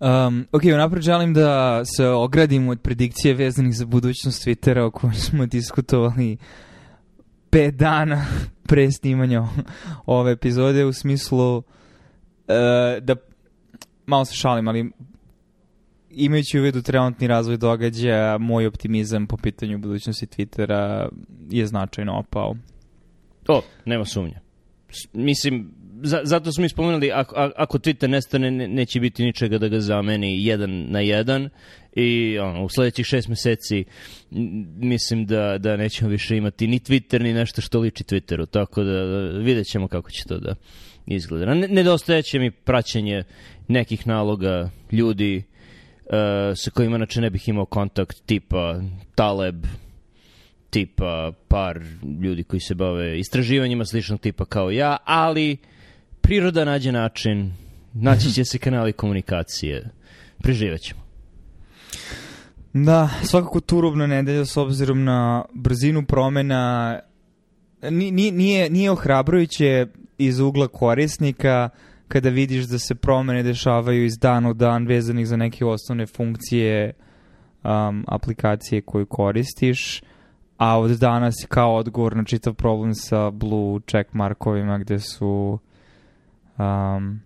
Um, ok, napred želim da se ogradim od predikcije vezanih za budućnost Twittera o kojoj smo diskutovali pet dana pre snimanja ove epizode u smislu uh, da malo se šalim, ali imajući u vidu trenutni razvoj događaja, moj optimizam po pitanju budućnosti Twittera je značajno opao. O, nema sumnja. Mislim, za, zato smo ispomenuli, ako, ako Twitter nestane, ne, neće biti ničega da ga zameni jedan na jedan i ono, u sledećih šest meseci mislim da, da nećemo više imati ni Twitter, ni nešto što liči Twitteru, tako da, da vidjet ćemo kako će to da izgleda. Ne, nedostajeće mi praćenje nekih naloga ljudi uh, sa kojima inače ne bih imao kontakt, tipa Taleb, tipa par ljudi koji se bave istraživanjima sličnog tipa kao ja, ali priroda nađe način, naći će se kanali komunikacije. Preživat ćemo. Da, svakako turobna nedelja s obzirom na brzinu promena nije, nije, nije ohrabrujuće iz ugla korisnika kada vidiš da se promene dešavaju iz dan u dan vezanih za neke osnovne funkcije um, aplikacije koju koristiš, a od danas kao odgovor na čitav problem sa blue check markovima gde su um,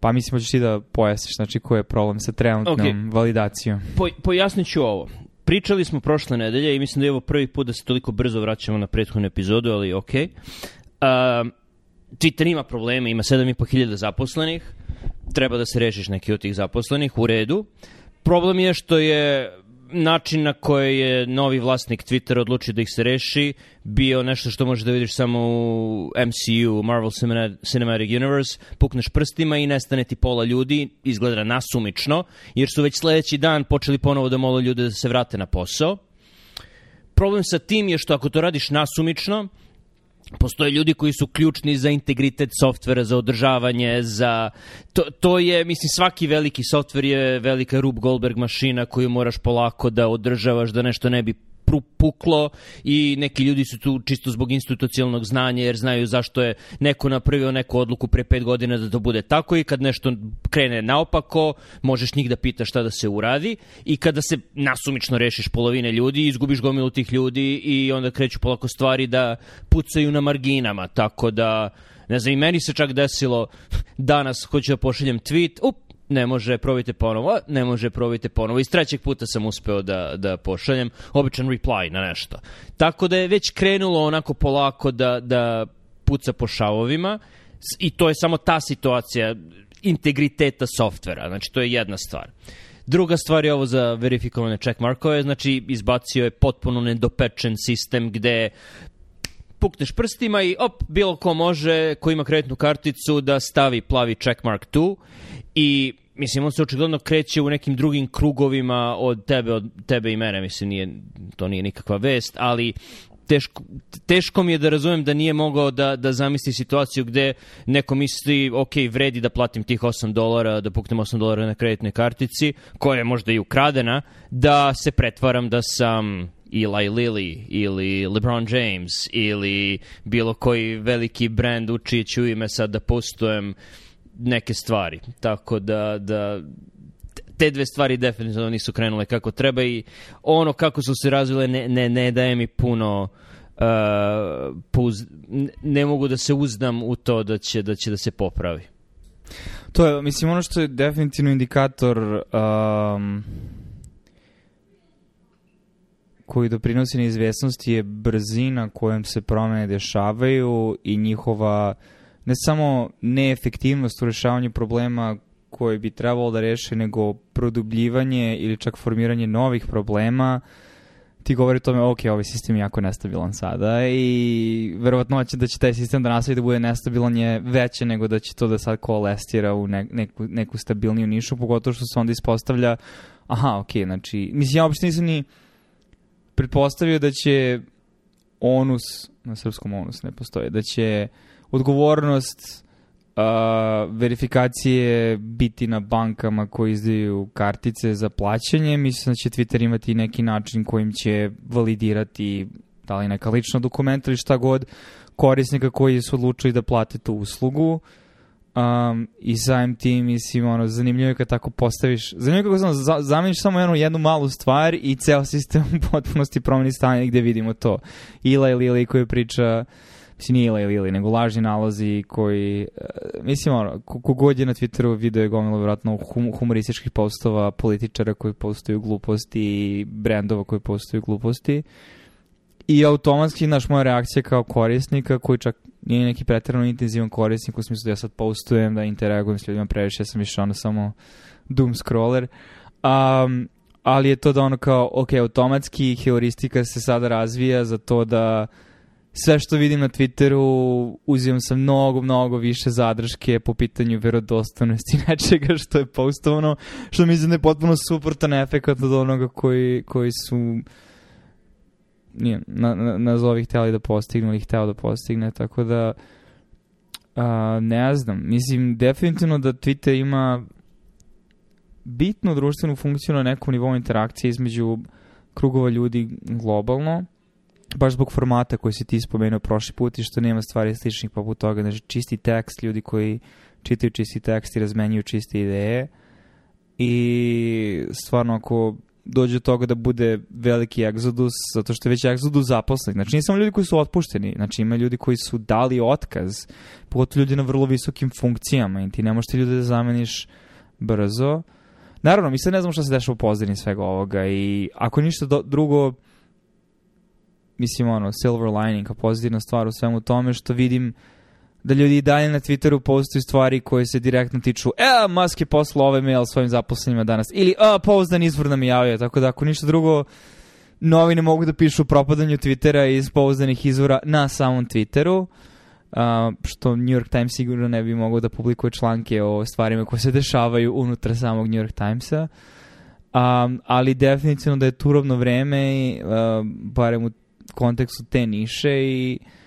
pa mislim da ćeš ti da pojasniš znači koji je problem sa trenutnom okay. validacijom. Po, pojasnit ću ovo. Pričali smo prošle nedelje i mislim da je ovo prvi put da se toliko brzo vraćamo na prethodnu epizodu, ali ok. Uh, Twitter ima probleme, ima 7500 zaposlenih, treba da se rešiš neki od tih zaposlenih, u redu. Problem je što je način na koji je novi vlasnik Twittera odlučio da ih se reši bio nešto što možeš da vidiš samo u MCU, Marvel Cinematic Universe, pukneš prstima i nestane ti pola ljudi, izgleda nasumično, jer su već sledeći dan počeli ponovo da mole ljude da se vrate na posao. Problem sa tim je što ako to radiš nasumično, Postoje ljudi koji su ključni za integritet softvera, za održavanje, za... To, to je, mislim, svaki veliki softver je velika Rube Goldberg mašina koju moraš polako da održavaš, da nešto ne bi puklo i neki ljudi su tu čisto zbog institucionalnog znanja jer znaju zašto je neko napravio neku odluku pre pet godina da to bude tako i kad nešto krene naopako možeš njih da pitaš šta da se uradi i kada se nasumično rešiš polovine ljudi izgubiš gomilu tih ljudi i onda kreću polako stvari da pucaju na marginama tako da ne znam i meni se čak desilo danas hoću da pošaljem tweet up ne može, probajte ponovo, ne može, probajte ponovo. Iz trećeg puta sam uspeo da, da pošaljem običan reply na nešto. Tako da je već krenulo onako polako da, da puca po šavovima i to je samo ta situacija integriteta softvera. Znači, to je jedna stvar. Druga stvar je ovo za verifikovane checkmarkove, znači izbacio je potpuno nedopečen sistem gde pukneš prstima i op, bilo ko može, ko ima kreditnu karticu, da stavi plavi checkmark tu i mislim, on se očigledno kreće u nekim drugim krugovima od tebe, od tebe i mene, mislim, nije, to nije nikakva vest, ali teško, teško mi je da razumem da nije mogao da, da zamisli situaciju gde neko misli, ok, vredi da platim tih 8 dolara, da puknem 8 dolara na kreditnoj kartici, koja je možda i ukradena, da se pretvaram da sam Eli Lilly ili LeBron James ili bilo koji veliki brand uči ću ime sad da postujem neke stvari. Tako da, da te dve stvari definitivno nisu krenule kako treba i ono kako su se razvile ne, ne, ne daje mi puno uh, puz, ne mogu da se uzdam u to da će da će da se popravi. To je, mislim, ono što je definitivno indikator um, koji doprinosi neizvesnosti je brzina kojom se promene dešavaju i njihova ne samo neefektivnost u rešavanju problema koje bi trebalo da reše, nego produbljivanje ili čak formiranje novih problema, ti govori o tome, ok, ovaj sistem je jako nestabilan sada i verovatno će da će taj sistem da nastavi da bude nestabilan je veće nego da će to da sad koalestira u ne, neku, neku stabilniju nišu, pogotovo što se onda ispostavlja, aha, ok, znači, mislim, ja uopšte nisam ni pretpostavio da će onus, na srpskom onus ne postoje, da će uh, odgovornost uh, verifikacije biti na bankama koji izdaju kartice za plaćanje. Mislim da će Twitter imati neki način kojim će validirati da li neka lična dokumenta ili šta god korisnika koji su odlučili da plate tu uslugu. Um, I samim tim, mislim, ono, zanimljivo je kad tako postaviš, zanimljivo je kako znam, zameniš samo jednu, jednu malu stvar i ceo sistem u potpunosti promeni stanje gde vidimo to. Ila ili Lili koji priča, mislim nije Ila ili Lili, nego lažni nalazi koji, uh, mislim, ono, kogod je na Twitteru video je gomilo vjerojatno hum, humorističkih postova, političara koji postaju gluposti i brendova koji postaju gluposti. I automatski, naš moja reakcija kao korisnika, koji čak nije neki pretrano intenzivan korisnik u smislu da ja sad postujem, da interagujem s ljudima previše, ja sam više ono samo doom scroller. Um, ali je to da ono kao, ok, automatski heuristika se sada razvija za to da sve što vidim na Twitteru uzimam sa mnogo, mnogo više zadrške po pitanju verodostojnosti nečega što je postovano, što mislim da je potpuno suprotan efekt od onoga koji, koji su nije, na, na, nazovi hteli da postignu ili hteo da postigne, tako da a, ne znam, mislim definitivno da Twitter ima bitnu društvenu funkciju na nekom nivou interakcije između krugova ljudi globalno, baš zbog formata koji si ti spomenuo prošli put i što nema stvari sličnih poput toga, znači čisti tekst, ljudi koji čitaju čisti tekst i razmenjuju čiste ideje. I stvarno ako dođe do toga da bude veliki egzodus, zato što je već egzodus zaposlenih. Znači, nije samo ljudi koji su otpušteni, znači ima ljudi koji su dali otkaz, pogotovo ljudi na vrlo visokim funkcijama i ti ne možeš ljude da zameniš brzo. Naravno, mi sad ne znamo šta se dešava u pozadini svega ovoga i ako ništa do, drugo, mislim ono, silver lining, kao pozitivna stvar u svemu tome što vidim da ljudi i dalje na Twitteru postoju stvari koje se direktno tiču e, Musk je poslao ovaj mail svojim zaposlenima danas. Ili a, pouzdan izvor nam javio, tako da ako ništa drugo novine mogu da pišu o propadanju Twittera iz pouzdanih izvora na samom Twitteru uh, što New York Times sigurno ne bi mogao da publikuje članke o stvarima koje se dešavaju unutar samog New York Timesa. Um, ali definitivno da je turovno vreme uh, barem u kontekstu te niše i uh,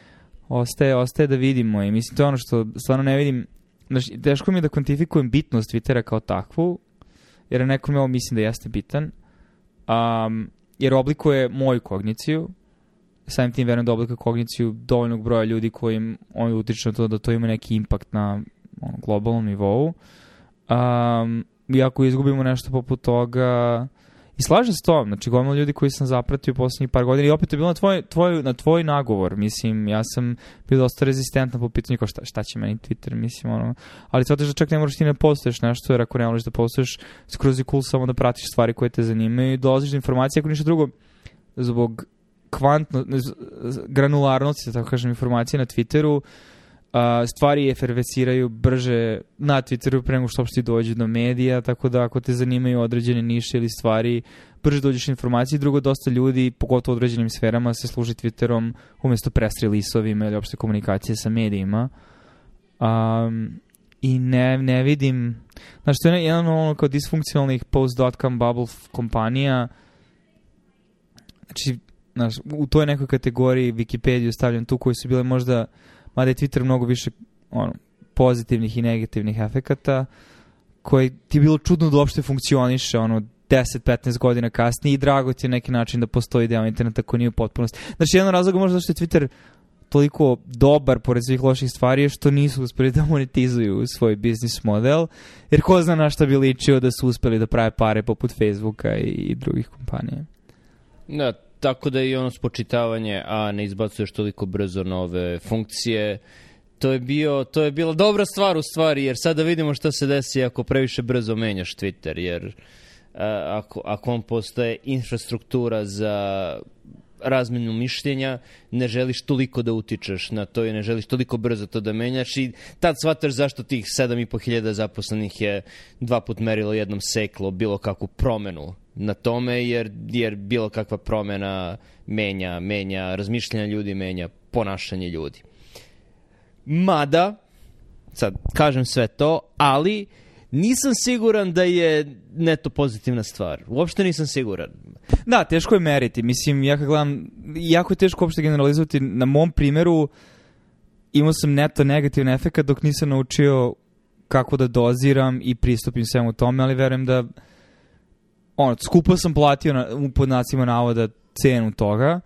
ostaje, ostaje da vidimo i mislim to je ono što stvarno ne vidim znači, teško mi je da kvantifikujem bitnost Twittera kao takvu jer nekom ovo mislim da jeste bitan um, jer oblikuje moju kogniciju samim tim verujem da oblikuje kogniciju dovoljnog broja ljudi kojim on utiče na to da to ima neki impakt na ono, globalnom nivou. Um, i ako izgubimo nešto poput toga I slažem se to, znači gomila ljudi koji sam zapratio poslednjih par godina i opet je bilo na tvoj, tvoj, na tvoj nagovor, mislim, ja sam bio dosta rezistentan po pitanju kao šta, šta će meni Twitter, mislim, ono, ali to da čak ne moraš ti ne postoješ nešto, jer ako ne voliš da postoješ, skroz je cool samo da pratiš stvari koje te zanimaju i dolaziš do informacije, ako ništa drugo, zbog kvantno, granularnosti, da tako kažem, informacije na Twitteru, a, stvari efervesiraju brže na Twitteru pre nego što uopšte dođe do medija, tako da ako te zanimaju određene niše ili stvari, brže dođeš informacije. Drugo, dosta ljudi, pogotovo u određenim sferama, se služi Twitterom umesto press release-ovima ili opšte komunikacije sa medijima. Um, I ne, ne vidim... Znači, to je jedan ono kao disfunkcionalnih post.com bubble kompanija. Znači, znaš, u toj nekoj kategoriji Wikipediju stavljam tu koji su bile možda mada je Twitter mnogo više ono, pozitivnih i negativnih efekata, koji ti je bilo čudno da uopšte funkcioniše, ono, 10-15 godina kasnije i drago ti je neki način da postoji deo interneta koji nije u potpunosti. Znači, jedan razlog možda zašto je Twitter toliko dobar pored svih loših stvari je što nisu uspeli da monetizuju svoj biznis model, jer ko zna na šta bi ličio da su uspeli da prave pare poput Facebooka i drugih kompanija. Da, tako da i ono spočitavanje, a ne izbacuješ toliko brzo nove funkcije, to je, bio, to je bila dobra stvar u stvari, jer sada vidimo šta se desi ako previše brzo menjaš Twitter, jer a, ako, ako on postaje infrastruktura za razmenu mišljenja, ne želiš toliko da utičeš na to i ne želiš toliko brzo to da menjaš i tad shvataš zašto tih 7500 zaposlenih je dva put merilo jednom seklo bilo kakvu promenu na tome, jer, jer bilo kakva promena menja, menja razmišljanja ljudi, menja ponašanje ljudi. Mada, sad kažem sve to, ali nisam siguran da je neto pozitivna stvar. Uopšte nisam siguran. Da, teško je meriti. Mislim, ja kad gledam, jako je teško uopšte generalizovati. Na mom primeru imao sam neto negativan efekt dok nisam naučio kako da doziram i pristupim svemu tome, ali verujem da ono, skupo sam platio na, u podnacima navoda cenu toga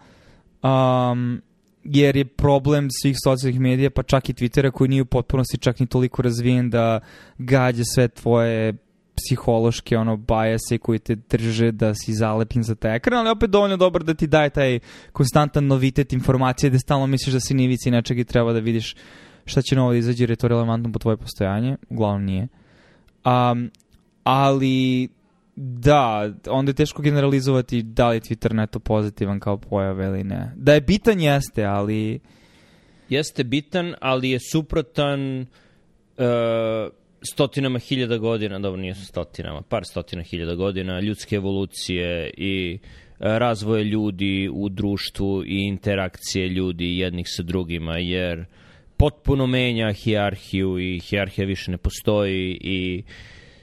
um, jer je problem svih socijalnih medija, pa čak i Twittera koji nije u potpunosti čak ni toliko razvijen da gađa sve tvoje psihološke ono bajase koji te drže da si zalepljen za taj ekran, ali opet dovoljno dobar da ti daje taj konstantan novitet informacije da stalno misliš da si nivici nečeg i treba da vidiš šta će novo da izađe jer je to relevantno po tvoje postojanje. Uglavnom nije. Um, ali da, onda je teško generalizovati da li je Twitter neto pozitivan kao pojava ili ne. Da je bitan jeste, ali... Jeste bitan, ali je suprotan uh, stotinama hiljada godina, dobro nije stotinama, par stotina hiljada godina ljudske evolucije i razvoje ljudi u društvu i interakcije ljudi jednih sa drugima, jer potpuno menja hijarhiju i hijarhija više ne postoji i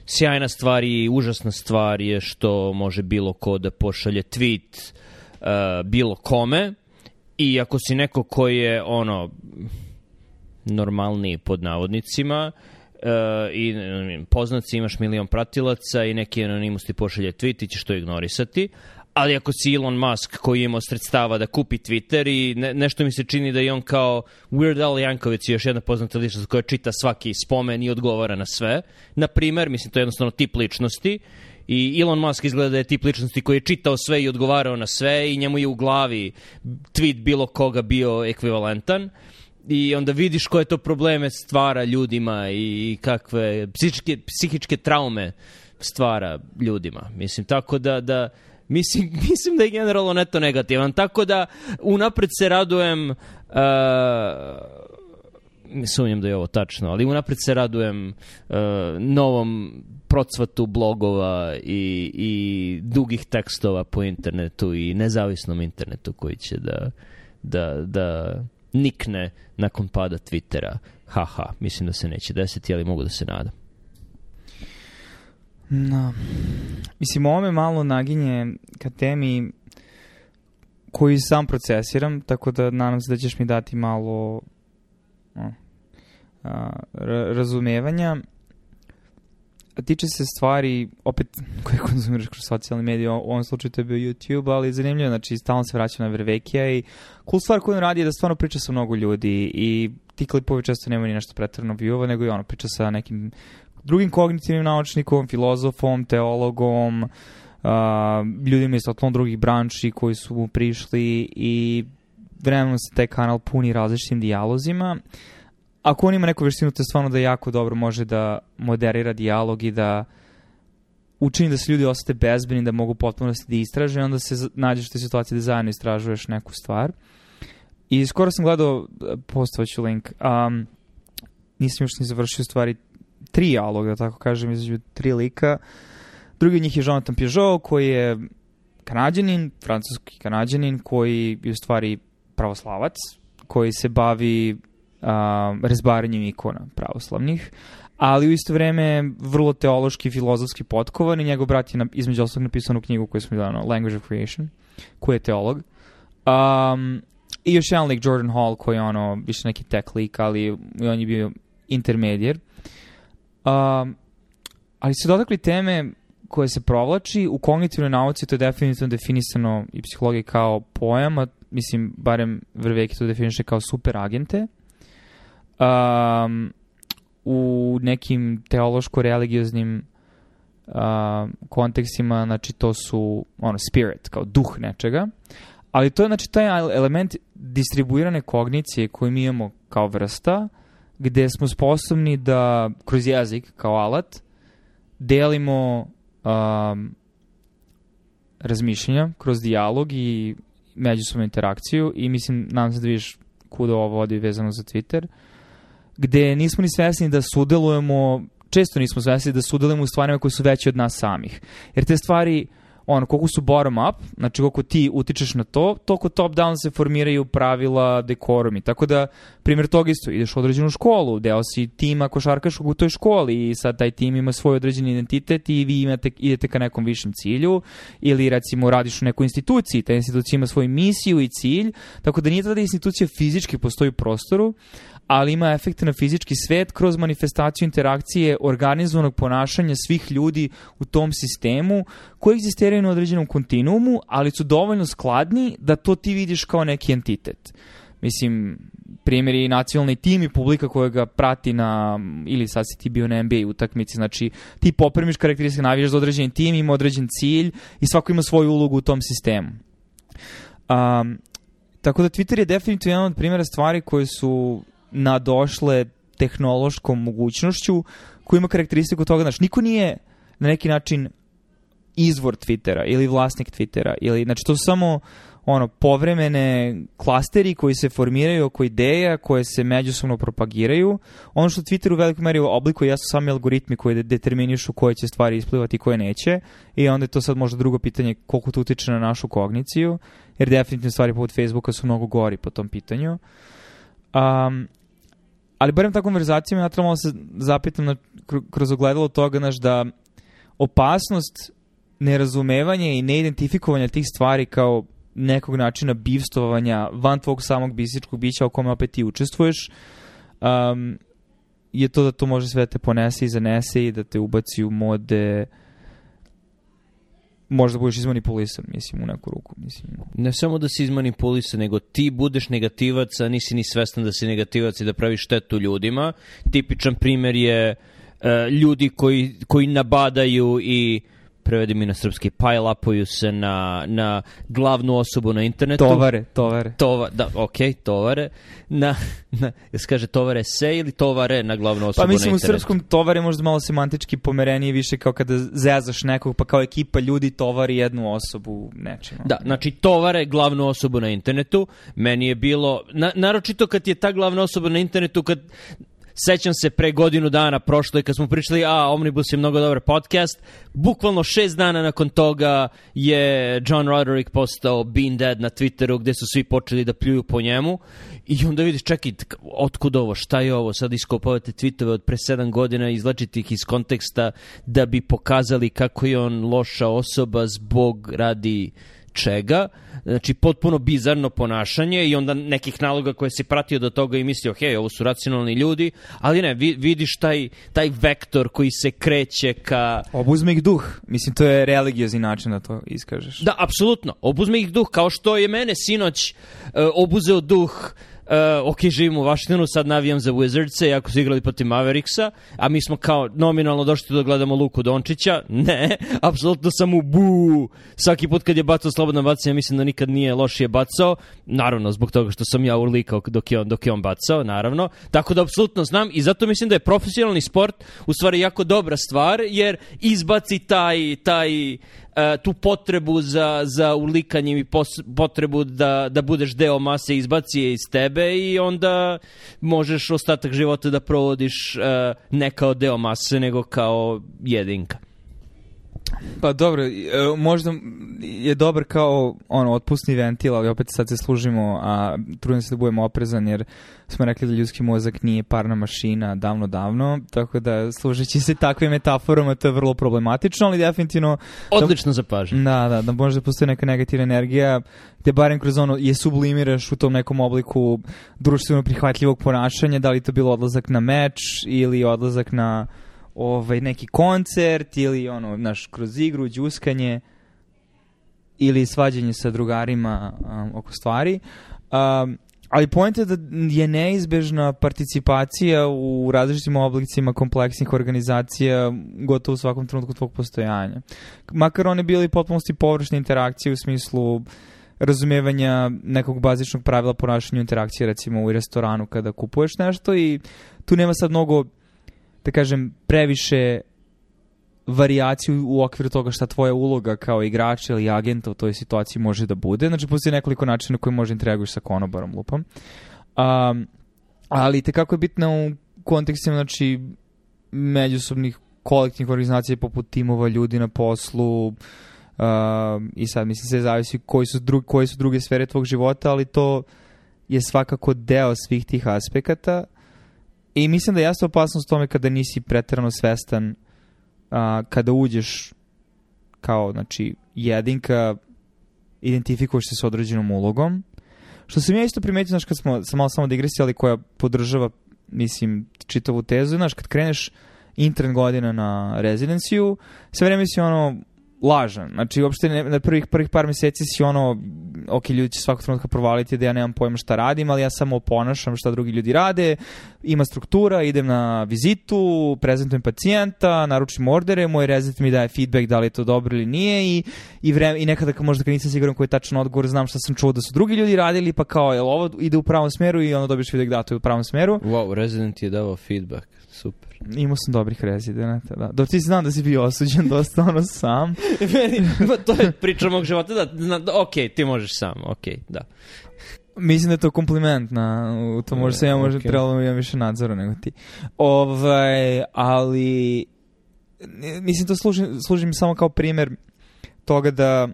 sjajna stvar i užasna stvar je što može bilo ko da pošalje tweet uh, bilo kome. I ako si neko koji je ono normalniji pod navodnicima uh, i poznaci imaš milion pratilaca i neki anonimus ti pošalje tweet i ćeš to ignorisati ali ako si Elon Musk koji ima sredstava da kupi Twitter i ne, nešto mi se čini da je on kao Weird Al Jankovic je još jedna poznata ličnost koja čita svaki spomen i odgovara na sve. Na primer, mislim, to je jednostavno tip ličnosti i Elon Musk izgleda da je tip ličnosti koji je čitao sve i odgovarao na sve i njemu je u glavi tweet bilo koga bio ekvivalentan i onda vidiš koje to probleme stvara ljudima i kakve psihičke, psihičke traume stvara ljudima. Mislim, tako da, da Mislim, mislim da je generalno neto negativan. Tako da, unapred se radujem... Uh, sumnjam da je ovo tačno, ali unapred se radujem uh, novom procvatu blogova i, i dugih tekstova po internetu i nezavisnom internetu koji će da, da, da nikne nakon pada Twittera. Haha, mislim da se neće desiti, ali mogu da se nadam. No. Mislim, ovo me malo naginje ka temi koju sam procesiram, tako da nadam se da ćeš mi dati malo no, a, razumevanja. A tiče se stvari, opet, koje konzumiraš kroz socijalne medije, u ovom slučaju to je bio YouTube, ali zanimljivo, znači, stalno se vraća na Vervekija i cool stvar koju on radi je da stvarno priča sa mnogo ljudi i ti klipovi često nemaju ni nešto pretrano view nego i ono priča sa nekim kognitivnim naučnikom, filozofom, teologom, uh, ljudima iz totalno drugih branči koji su mu prišli i vremenom se taj kanal puni različitim dijalozima. Ako on ima neku veštinu, to je stvarno da jako dobro može da moderira dijalog i da učini da se ljudi osete bezbeni, da mogu potpuno da istraže i onda se nađeš u toj situaciji da zajedno istražuješ neku stvar. I skoro sam gledao, postovaću link, um, nisam još ni završio stvari trijalog, da tako kažem, između tri lika. Drugi od njih je Jonathan Peugeot, koji je kanadjanin, francuski kanadjanin, koji je u stvari pravoslavac, koji se bavi um, rezbaranjem ikona pravoslavnih, ali u isto vreme vrlo teološki, filozofski potkovan i njegov brat je na, između ostalog napisanu knjigu koju smo gledali, Language of Creation, koji je teolog. Um, I još jedan lik, Jordan Hall, koji je ono, više neki tech lik, ali on je bio intermedijer. Um, ali se dotakli teme koje se provlači u kognitivnoj nauci to je definitivno definisano i psihologiji kao pojam, a mislim barem Vrveki to definiše kao superagente. Um, u nekim teološko-religioznim uh, kontekstima, znači to su ono, spirit, kao duh nečega, ali to je znači taj element distribuirane kognicije koju mi imamo kao vrsta, gde smo sposobni da kroz jezik kao alat delimo um, razmišljenja kroz dijalog i međusobnu interakciju i mislim, nadam se da vidiš kuda ovo vodi vezano za Twitter, gde nismo ni svesni da sudelujemo, često nismo svesni da sudelujemo u stvarima koje su veće od nas samih. Jer te stvari ono, koliko su bottom up, znači koliko ti utičeš na to, toliko top down se formiraju pravila, dekorumi. Tako da, primjer toga isto, ideš u određenu školu, deo si tima košarkaškog u toj školi i sad taj tim ima svoj određeni identitet i vi imate, idete ka nekom višem cilju ili recimo radiš u nekoj instituciji, ta institucija ima svoju misiju i cilj, tako da nije tada institucija fizički postoji u prostoru, ali ima efekte na fizički svet kroz manifestaciju interakcije organizovanog ponašanja svih ljudi u tom sistemu koji egzistiraju na određenom kontinuumu, ali su dovoljno skladni da to ti vidiš kao neki entitet. Mislim, primjer je i nacionalni tim i publika koja ga prati na, ili sad si ti bio na NBA utakmici, znači ti popremiš karakteristike, navijaš za određen tim, ima određen cilj i svako ima svoju ulogu u tom sistemu. Um, tako da Twitter je definitivno jedan od primjera stvari koje su nadošle tehnološkom mogućnošću koja ima karakteristiku toga, znači niko nije na neki način izvor Twittera ili vlasnik Twittera ili znači to su samo ono povremene klasteri koji se formiraju oko ideja koje se međusobno propagiraju. Ono što Twitter u velikoj meri oblikuje jesu sami algoritmi koji determinišu koje će stvari isplivati i koje neće i onda je to sad možda drugo pitanje koliko to utiče na našu kogniciju jer definitivno stvari poput Facebooka su mnogo gori po tom pitanju. Um, ali barem ta konverzacija ja trebamo da se zapitam na, kroz ogledalo toga naš da opasnost nerazumevanja i neidentifikovanja tih stvari kao nekog načina bivstovanja van tvog samog bisičkog bića o kome opet ti učestvuješ um, je to da to može sve te ponese i zanese i da te ubaci u mode možda budeš izmanipulisan, mislim, u neku ruku. Mislim. Ne samo da si izmanipulisan, nego ti budeš negativac, a nisi ni svestan da si negativac i da praviš štetu ljudima. Tipičan primer je uh, ljudi koji, koji nabadaju i uh, prevedi mi na srpski, pile-upuju se na, na glavnu osobu na internetu. Tovare, tovare. Tova, da, ok, tovare. Na, na, jel se kaže tovare se ili tovare na glavnu osobu pa, mislim, na internetu? Pa mislim u srpskom tovare možda malo semantički pomerenije više kao kada zezaš nekog, pa kao ekipa ljudi tovari jednu osobu nečim. Da, znači tovare glavnu osobu na internetu. Meni je bilo, na, naročito kad je ta glavna osoba na internetu, kad Sećam se pre godinu dana prošlo je kad smo pričali, a Omnibus je mnogo dobar podcast. Bukvalno šest dana nakon toga je John Roderick postao Bean Dead na Twitteru gde su svi počeli da pljuju po njemu. I onda vidiš, čekaj, otkud ovo, šta je ovo? Sad iskopavate tweetove od pre sedam godina, izlačite ih iz konteksta da bi pokazali kako je on loša osoba zbog radi čega, znači potpuno bizarno ponašanje i onda nekih naloga koje si pratio do toga i mislio, hej, ovo su racionalni ljudi, ali ne, vidiš taj, taj vektor koji se kreće ka... Obuzme ih duh, mislim, to je religiozni način da to iskažeš. Da, apsolutno, obuzme ih duh, kao što je mene sinoć uh, obuzeo duh uh, ok, živim u Washingtonu, sad navijam za Wizardse, jako su igrali protiv Mavericksa, a mi smo kao nominalno došli da gledamo Luku Dončića. Ne, apsolutno sam u bu. Svaki put kad je bacao slobodno bacanje, mislim da nikad nije lošije bacao. Naravno, zbog toga što sam ja urlikao dok je on, dok je on bacao, naravno. Tako da apsolutno znam i zato mislim da je profesionalni sport u stvari jako dobra stvar, jer izbaci taj, taj tu potrebu za, za ulikanjem i pos, potrebu da, da budeš deo mase izbaci iz tebe i onda možeš ostatak života da provodiš uh, ne kao deo mase nego kao jedinka. Pa dobro, e, možda je dobar kao ono, otpusni ventil, ali opet sad se služimo, a trudim se da budemo oprezan, jer smo rekli da ljudski mozak nije parna mašina davno, davno, tako da služeći se takvim metaforama to je vrlo problematično, ali definitivno... Odlično da, zapažen. Da, da, da možda postoji neka negativna energija, gde barem kroz ono je sublimiraš u tom nekom obliku društveno prihvatljivog ponašanja, da li to bilo odlazak na meč ili odlazak na ovaj, neki koncert ili ono, naš, kroz igru, džuskanje ili svađanje sa drugarima um, oko stvari. Um, ali point je da je neizbežna participacija u različitim oblicima kompleksnih organizacija gotovo u svakom trenutku tvog postojanja. Makar one bili potpunosti površne interakcije u smislu razumevanja nekog bazičnog pravila ponašanja interakcije recimo u restoranu kada kupuješ nešto i tu nema sad mnogo da kažem, previše varijaciju u okviru toga šta tvoja uloga kao igrača ili agenta u toj situaciji može da bude. Znači, postoji nekoliko načina koji može interaguješ sa konobarom, lupom. Um, ali te kako je bitno u kontekstima, znači, međusobnih kolektivnih organizacija poput timova ljudi na poslu, Uh, i sad mislim se zavisi koji su, drug, koje su druge sfere tvog života, ali to je svakako deo svih tih aspekata I mislim da jeste opasnost tome kada nisi preterano svestan a, kada uđeš kao, znači, jedinka, identifikuješ se s određenom ulogom. Što sam ja isto primetio, znaš, kad smo, sam malo samo digresija, ali koja podržava, mislim, čitavu tezu, znaš, kad kreneš intern godina na rezidenciju, sve vreme si ono, lažan. Znači, uopšte ne, na prvih, prvih par meseci si ono, ok, ljudi će svakog trenutka provaliti da ja nemam pojma šta radim, ali ja samo oponašam šta drugi ljudi rade, ima struktura, idem na vizitu, prezentujem pacijenta, naručim ordere, moj rezident mi daje feedback da li je to dobro ili nije i, i, vreme, i nekada kad možda kad nisam siguran koji je tačan odgovor, znam šta sam čuo da su drugi ljudi radili, pa kao, jel ovo ide u pravom smeru i onda dobiješ feedback da to je u pravom smeru. Wow, rezident je davao feedback, super. Imao sam dobrih rezidenata, da. Dok ti znam da si bio osuđen dosta ono sam. Meni, pa to je priča mog života, da, da, da ok, ti možeš sam, ok, da. Mislim da je to kompliment na, to možda se ja možda okay. trebalo da imam više nadzora nego ti. Ovaj, ali mislim to služi, služi mi samo kao primer toga da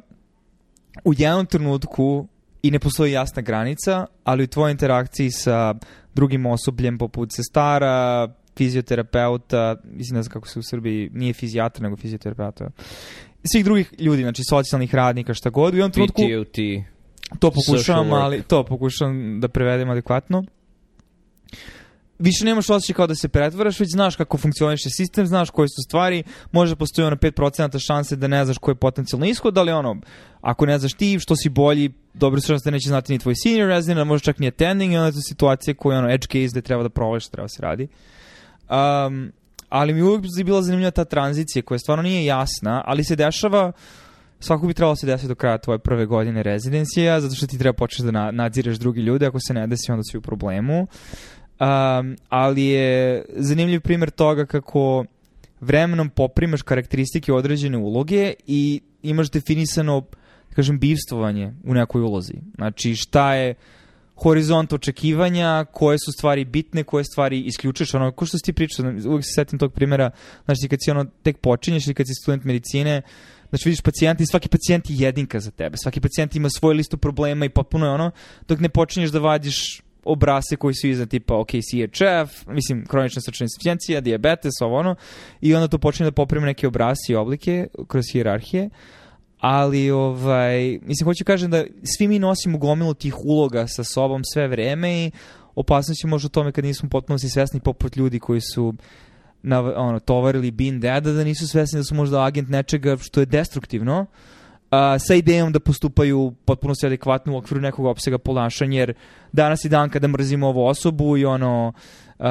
u jednom trenutku i ne postoji jasna granica, ali u tvojoj interakciji sa drugim osobljem poput sestara, fizioterapeuta, mislim ne znam kako se u Srbiji, nije fizijatra nego fizioterapeuta, svih drugih ljudi, znači socijalnih radnika, šta god. U jednom trenutku... PTOT. To pokušavam, ali to pokušavam da prevedem adekvatno. Više nemaš osjećaj kao da se pretvaraš, već znaš kako funkcioniše sistem, znaš koje su stvari, može postoji ono 5% šanse da ne znaš koji je potencijalni ishod, ali ono, ako ne znaš ti, što si bolji, dobro se da neće znati ni tvoj senior resident, a može čak ni attending, i onda je to situacija koja je ono edge case gde treba da provališ, treba da se radi. Um, ali mi je bila zanimljiva ta tranzicija koja stvarno nije jasna, ali se dešava svako bi trebalo da se desiti do kraja tvoje prve godine rezidencija, zato što ti treba početi da nadzireš drugi ljude, ako se ne desi onda si u problemu. Um, ali je zanimljiv primjer toga kako vremenom poprimaš karakteristike određene uloge i imaš definisano, da kažem, bivstvovanje u nekoj ulozi. Znači šta je horizont očekivanja, koje su stvari bitne, koje stvari isključuješ, ono, ko što si ti pričao, uvijek se setim tog primjera, znači kad si ono tek počinješ ili kad si student medicine, znači vidiš pacijenta i svaki pacijent je jedinka za tebe, svaki pacijent ima svoju listu problema i potpuno je ono, dok ne počinješ da vadiš obrase koji su iza tipa ok, CHF, mislim kronična srčana insuficijencija, diabetes, ovo ono, i onda to počinje da poprima neke obrase i oblike kroz hijerarhije, ali ovaj, mislim, hoću kažem da svi mi nosimo gomilu tih uloga sa sobom sve vreme i opasnost je možda u tome kad nismo potpuno svesni poput ljudi koji su na, ono, tovarili bin deda, da nisu svesni da su možda agent nečega što je destruktivno, uh, sa idejom da postupaju potpuno se adekvatno u okviru nekog opsega ponašanja, jer danas je dan kada mrzimo ovu osobu i ono, uh,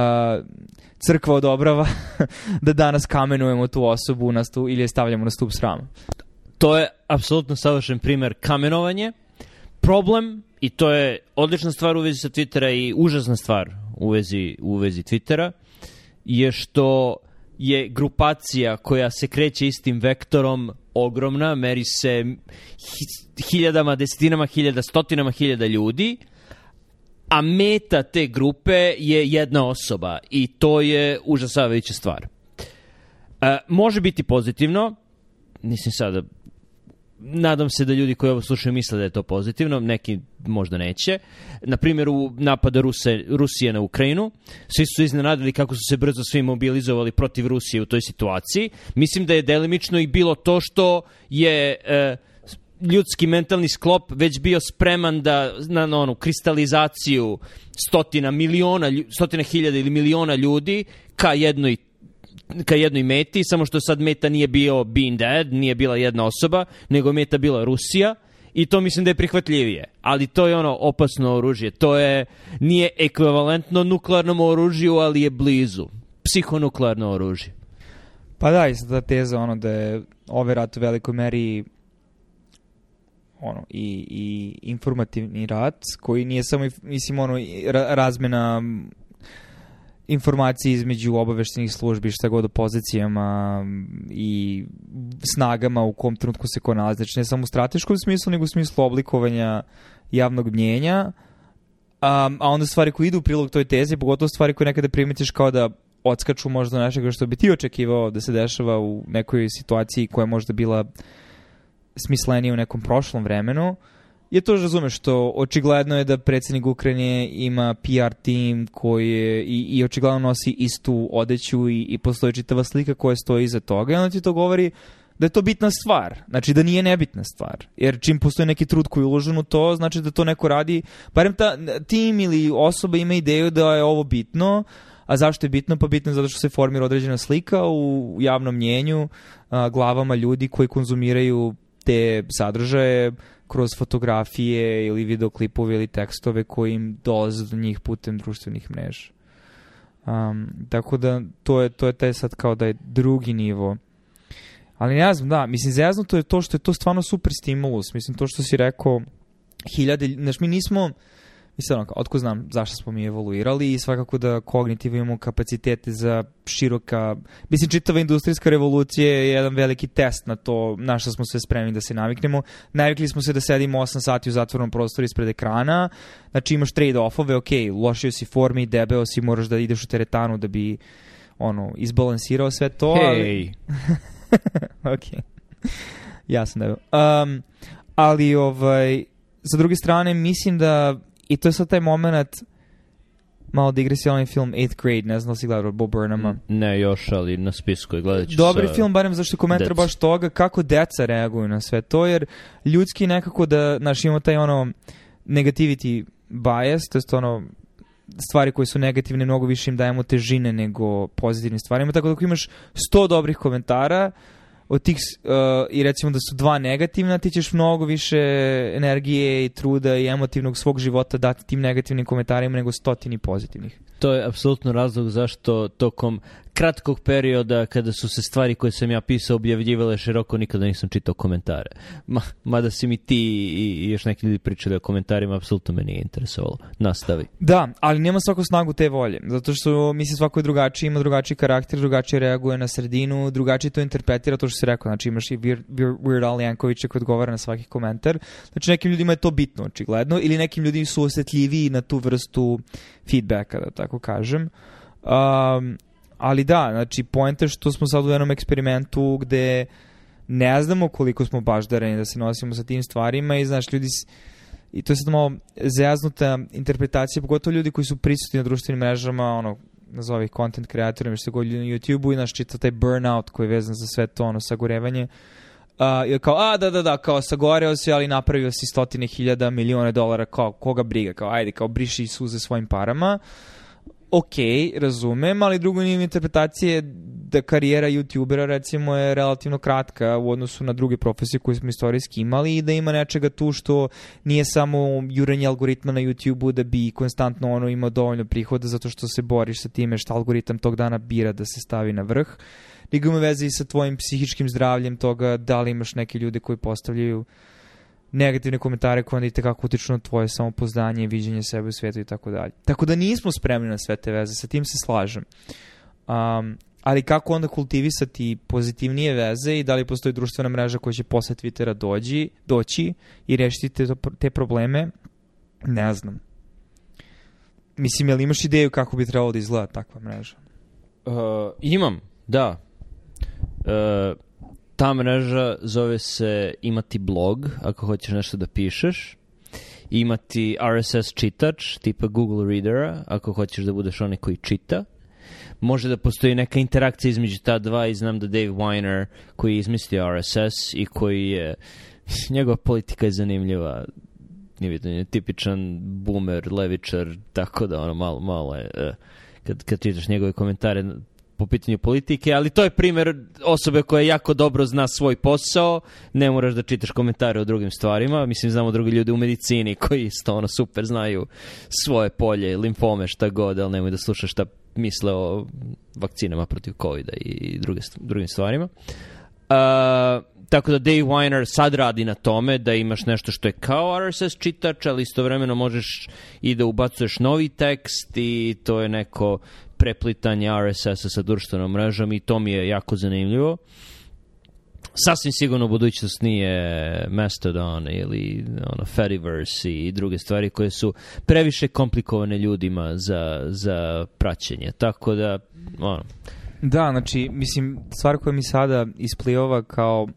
crkva odobrava da danas kamenujemo tu osobu na stu, ili je stavljamo na stup srama to je apsolutno savršen primer kamenovanje. Problem, i to je odlična stvar u vezi sa Twittera i užasna stvar u vezi, u vezi Twittera, je što je grupacija koja se kreće istim vektorom ogromna, meri se hiljadama, desetinama hiljada, stotinama hiljada ljudi, a meta te grupe je jedna osoba i to je užasavajuća stvar. E, može biti pozitivno, nisam sada nadam se da ljudi koji ovo slušaju misle da je to pozitivno, neki možda neće. Na primjer, u napada Ruse, Rusije na Ukrajinu, svi su iznenadili kako su se brzo svi mobilizovali protiv Rusije u toj situaciji. Mislim da je delimično i bilo to što je... E, ljudski mentalni sklop već bio spreman da na, na onu kristalizaciju stotina miliona, stotina hiljada ili miliona ljudi ka jednoj ka jednoj meti, samo što sad meta nije bio Being Dead, nije bila jedna osoba, nego meta bila Rusija i to mislim da je prihvatljivije. Ali to je ono opasno oružje. To je, nije ekvivalentno nuklearnom oružju, ali je blizu. Psihonuklearno oružje. Pa da, i ta teza ono da je ovaj rat u velikoj meri ono, i, i informativni rat, koji nije samo, mislim, ono, razmena informacije između obaveštenih službi, šta god o pozicijama i snagama u kom trenutku se ko nalazi. Znači ne samo u strateškom smislu, nego u smislu oblikovanja javnog mnjenja, um, a onda stvari koje idu u prilog toj tezi, pogotovo stvari koje nekada primetiš kao da odskaču možda nečega što bi ti očekivao da se dešava u nekoj situaciji koja je možda bila smislenija u nekom prošlom vremenu. Uh, je to razumeš što očigledno je da predsednik Ukrajine ima PR tim koji je i, i očigledno nosi istu odeću i, i postoji čitava slika koja stoji iza toga i onda ti to govori da je to bitna stvar, znači da nije nebitna stvar. Jer čim postoji neki trud koji je uložen u to, znači da to neko radi, barem ta tim ili osoba ima ideju da je ovo bitno, A zašto je bitno? Pa bitno je zato što se formira određena slika u javnom mnjenju, a, glavama ljudi koji konzumiraju te sadržaje kroz fotografije ili videoklipove ili tekstove koji im dolaze do njih putem društvenih mreža. Um, tako da to je, to je taj sad kao da je drugi nivo. Ali ne znam, da, mislim, zeznuto je to što je to stvarno super stimulus. Mislim, to što si rekao, hiljade, znaš, mi nismo, mislim, ono, otko znam zašto smo mi evoluirali i svakako da kognitivno imamo kapacitete za široka, mislim, čitava industrijska revolucija je jedan veliki test na to na što smo sve spremni da se naviknemo. Navikli smo se da sedimo 8 sati u zatvornom prostoru ispred ekrana, znači imaš trade-offove, ok, lošio si formi, debeo si, moraš da ideš u teretanu da bi ono, izbalansirao sve to. Hej! Ali... ok. Ja sam debel. Um, ali, ovaj, sa druge strane, mislim da, i to je sad taj moment, malo digresijalni film Eighth Grade, ne znam da si gledao Bob Burnhama. Ne još, ali na spisku je gledat ću Dobri sa- film, barem zašto je komentar baš toga kako deca reaguju na sve to, jer ljudski nekako da, znaš, imamo taj ono negativity bias, to jest ono stvari koje su negativne, mnogo više im dajemo težine nego pozitivnim stvarima, tako da ako imaš 100 dobrih komentara, od tih, uh, i recimo da su dva negativna, ti ćeš mnogo više energije i truda i emotivnog svog života dati tim negativnim komentarima nego stotini pozitivnih. To je apsolutno razlog zašto tokom kratkog perioda kada su se stvari koje sam ja pisao objavljivale široko, nikada nisam čitao komentare. Ma, mada si mi ti i, i još neki ljudi pričali o komentarima, apsolutno me nije interesovalo. Nastavi. Da, ali nema svako snagu te volje, zato što mislim svako je drugačiji, ima drugačiji karakter, drugačije reaguje na sredinu, drugačije to interpretira to što se rekao, znači imaš i Weird, Weird, Al Jankovića koji odgovara na svaki komentar, znači nekim ljudima je to bitno očigledno, ili nekim ljudima su osjetljiviji na tu vrstu feedbacka, da tako kažem. Um, ali da, znači poenta je što smo sad u jednom eksperimentu gde ne znamo koliko smo baždareni da se nosimo sa tim stvarima i znaš, ljudi i to je sad malo zjaznuta interpretacija, pogotovo ljudi koji su prisutni na društvenim mrežama, ono, nazovi content kreatorima, što god na YouTube-u i naš čita taj burnout koji je vezan za sve to, ono, sagorevanje. Uh, kao, a da, da, da, kao sagoreo si, ali napravio si stotine hiljada, milione dolara, kao, koga briga, kao, ajde, kao, briši suze svojim parama. Ok, razumem, ali drugo nije interpretacije da karijera youtubera recimo je relativno kratka u odnosu na druge profesije koje smo istorijski imali i da ima nečega tu što nije samo juranje algoritma na YouTubeu da bi konstantno ono imao dovoljno prihoda zato što se boriš sa time što algoritam tog dana bira da se stavi na vrh, nego ima veze i sa tvojim psihičkim zdravljem toga da li imaš neke ljude koji postavljaju negativne komentare koje onda i tekako utiču na tvoje samopoznanje, viđenje sebe u svijetu i tako dalje. Tako da nismo spremni na sve te veze, sa tim se slažem. Um, ali kako onda kultivisati pozitivnije veze i da li postoji društvena mreža koja će posle Twittera dođi, doći i rešiti te, te probleme, ne znam. Mislim, jel imaš ideju kako bi trebalo da izgleda takva mreža? Uh, imam, da. Uh, ta mreža zove se imati blog, ako hoćeš nešto da pišeš. Imati RSS čitač, tipa Google Readera, ako hoćeš da budeš onaj koji čita. Može da postoji neka interakcija između ta dva i znam da Dave Weiner, koji je izmislio RSS i koji je... Njegova politika je zanimljiva. Nije vidio, on je tipičan boomer, levičar, tako da ono malo, malo je... eh, kad, kad čitaš njegove komentare po pitanju politike, ali to je primjer osobe koja jako dobro zna svoj posao, ne moraš da čitaš komentare o drugim stvarima, mislim znamo drugi ljudi u medicini koji isto ono super znaju svoje polje, limfome, šta god, ali nemoj da slušaš šta misle o vakcinama protiv covid i druge, drugim stvarima. Uh, tako da Dave Weiner sad radi na tome da imaš nešto što je kao RSS čitač, ali istovremeno možeš i da ubacuješ novi tekst i to je neko preplitanje RSS-a sa društvenom mrežom i to mi je jako zanimljivo. Sasvim sigurno budućnost nije Mastodon ili ono, Fediverse i druge stvari koje su previše komplikovane ljudima za, za praćenje. Tako da, ono, Da, znači, mislim, stvar koja mi sada isplivava kao,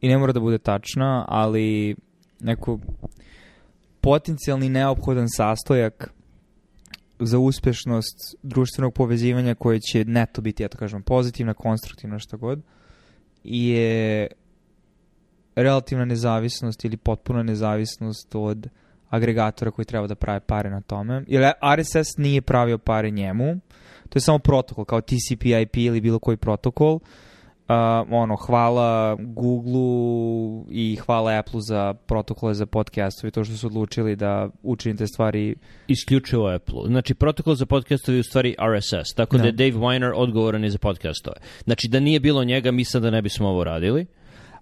i ne mora da bude tačna, ali neko potencijalni neophodan sastojak za uspešnost društvenog povezivanja koje će neto biti, ja to kažem, pozitivna, konstruktivna, šta god, je relativna nezavisnost ili potpuna nezavisnost od agregatora koji treba da prave pare na tome. Jer RSS nije pravio pare njemu, to je samo protokol, kao TCP IP ili bilo koji protokol. Uh, ono, hvala Google-u i hvala Apple-u za protokole za podcastove, to što su odlučili da učinite stvari... Isključivo Apple-u. Znači, protokol za podcastove je u stvari RSS, tako da, da je Dave Weiner odgovoran i za podcastove. Znači, da nije bilo njega, mi sad da ne bismo ovo radili.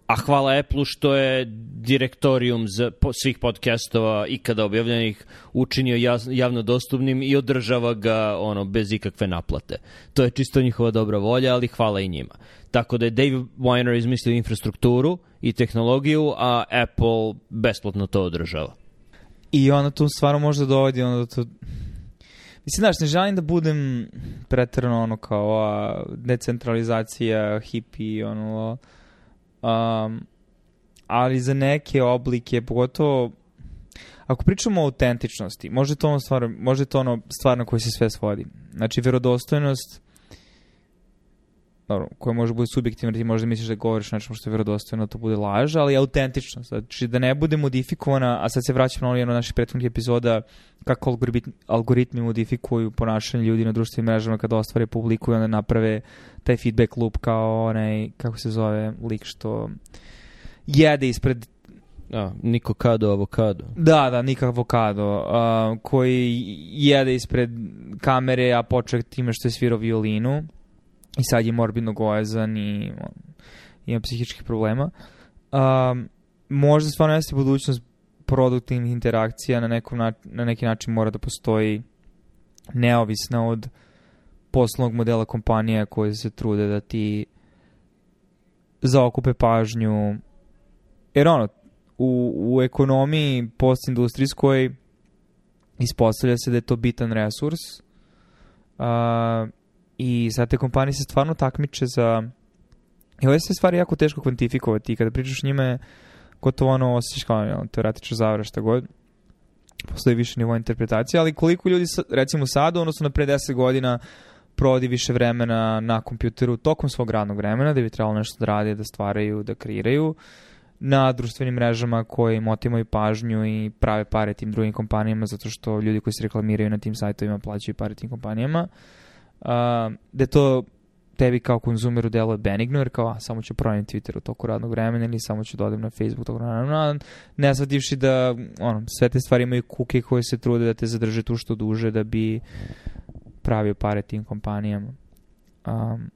A hvala Apple-u što je direktorijum za svih podcastova ikada objavljenih učinio javno dostupnim i održava ga ono bez ikakve naplate. To je čisto njihova dobra volja, ali hvala i njima. Tako da je Dave Weiner izmislio infrastrukturu i tehnologiju, a Apple besplatno to održava. I onda tu stvarno možda dovodi onda to... Mislim, znaš, ne želim da budem pretrano ono kao a, decentralizacija, hippie, ono, Um, ali za neke oblike, pogotovo ako pričamo o autentičnosti, može to ono stvar, može to ono stvar na koju se sve svodi. Znači, verodostojnost dobro, koja može biti subjektivna, ti možda misliš da govoriš nečemu što je verodostojno, to bude laž, ali autentičnost, znači da ne bude modifikovana, a sad se vraćamo na jedno naših prethodnih epizoda, kako algoritmi, algoritmi modifikuju ponašanje ljudi na društvenim mrežama kada ostvare publiku i onda naprave taj feedback loop kao onaj, kako se zove, lik što jede ispred A, Niko Kado avokado. Da, da, Niko avokado, uh, koji jede ispred kamere, a počeo time što je svirao violinu i sad je morbidno gojazan i ima psihičkih problema. Um, možda stvarno jeste budućnost produktivnih interakcija na, nekom na, na neki način mora da postoji neovisna od poslovnog modela kompanija koje se trude da ti zaokupe pažnju jer ono u, u ekonomiji postindustrijskoj ispostavlja se da je to bitan resurs uh, I sad te kompanije se stvarno takmiče za... I ove se stvari jako teško kvantifikovati i kada pričaš njime, gotovo ono osjećaš kao ono, teoretično zavra šta god. Postoji više nivo interpretacije, ali koliko ljudi, recimo sada, odnosno na pre 10 godina, provodi više vremena na kompjuteru tokom svog radnog vremena, da bi trebalo nešto da radi, da stvaraju, da kreiraju, na društvenim mrežama koje im otimaju pažnju i prave pare tim drugim kompanijama, zato što ljudi koji se reklamiraju na tim sajtovima plaćaju pare tim kompanijama. Uh, uh, da to tebi kao konzumeru deluje benigno, jer kao, a, samo ću proniti Twitter u toku radnog vremena ili samo ću dodati da na Facebook toku radnog vremena, ne shvativši da ono, sve te stvari imaju kuke koje se trude da te zadrže tu što duže da bi pravio pare tim kompanijama. Um,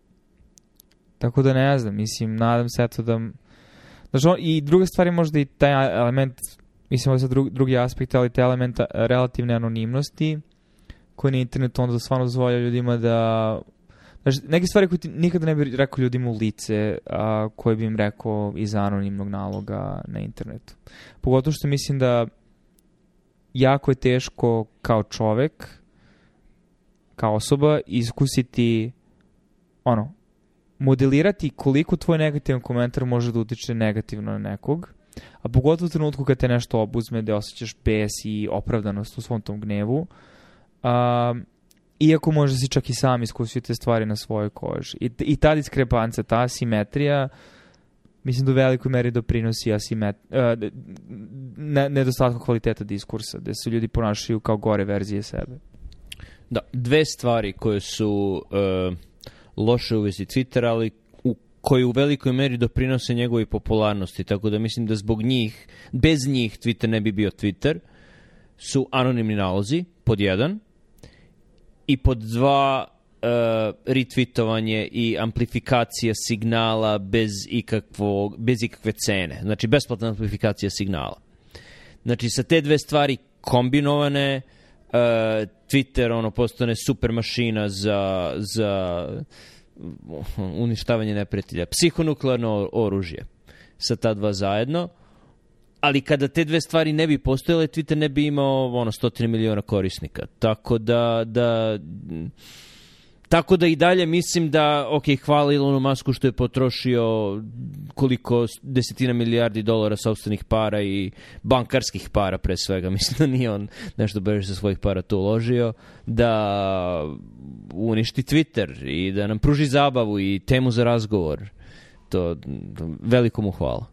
tako da ne znam, mislim, nadam se eto da... Znači, on, I druga stvar je možda i taj element, mislim, ovo je drugi, drugi aspekt, ali taj element relativne anonimnosti, koji na internetu onda stvarno dozvolja ljudima da Znači, neke stvari koje ti nikada ne bih rekao ljudima u lice, a, koje bi im rekao iz anonimnog naloga na internetu. Pogotovo što mislim da jako je teško kao čovek, kao osoba, iskusiti ono, modelirati koliko tvoj negativan komentar može da utiče negativno na nekog, a pogotovo u trenutku kad te nešto obuzme, da osjećaš bes i opravdanost u svom tom gnevu, Um, iako možda si čak i sam iskusio te stvari na svojoj koži. I, i ta diskrepanca, ta asimetrija, mislim da u velikoj meri doprinosi asimet, uh, ne, nedostatku kvaliteta diskursa, gde se ljudi ponašaju kao gore verzije sebe. Da, dve stvari koje su uh, loše u vezi Twittera, ali u, koji u velikoj meri doprinose njegovoj popularnosti, tako da mislim da zbog njih, bez njih Twitter ne bi bio Twitter, su anonimni nalozi, pod jedan, i pod dva uh, retweetovanje i amplifikacija signala bez, ikakvo, bez ikakve cene. Znači, besplatna amplifikacija signala. Znači, sa te dve stvari kombinovane, uh, Twitter ono postane super mašina za, za uništavanje neprijatelja. Psihonuklearno oružje sa ta dva zajedno ali kada te dve stvari ne bi postojale, Twitter ne bi imao ono stotine miliona korisnika. Tako da, da Tako da i dalje mislim da, ok, hvala Ilonu Masku što je potrošio koliko desetina milijardi dolara sobstvenih para i bankarskih para pre svega. Mislim da nije on nešto brže sa svojih para to uložio. Da uništi Twitter i da nam pruži zabavu i temu za razgovor. To, veliko mu hvala.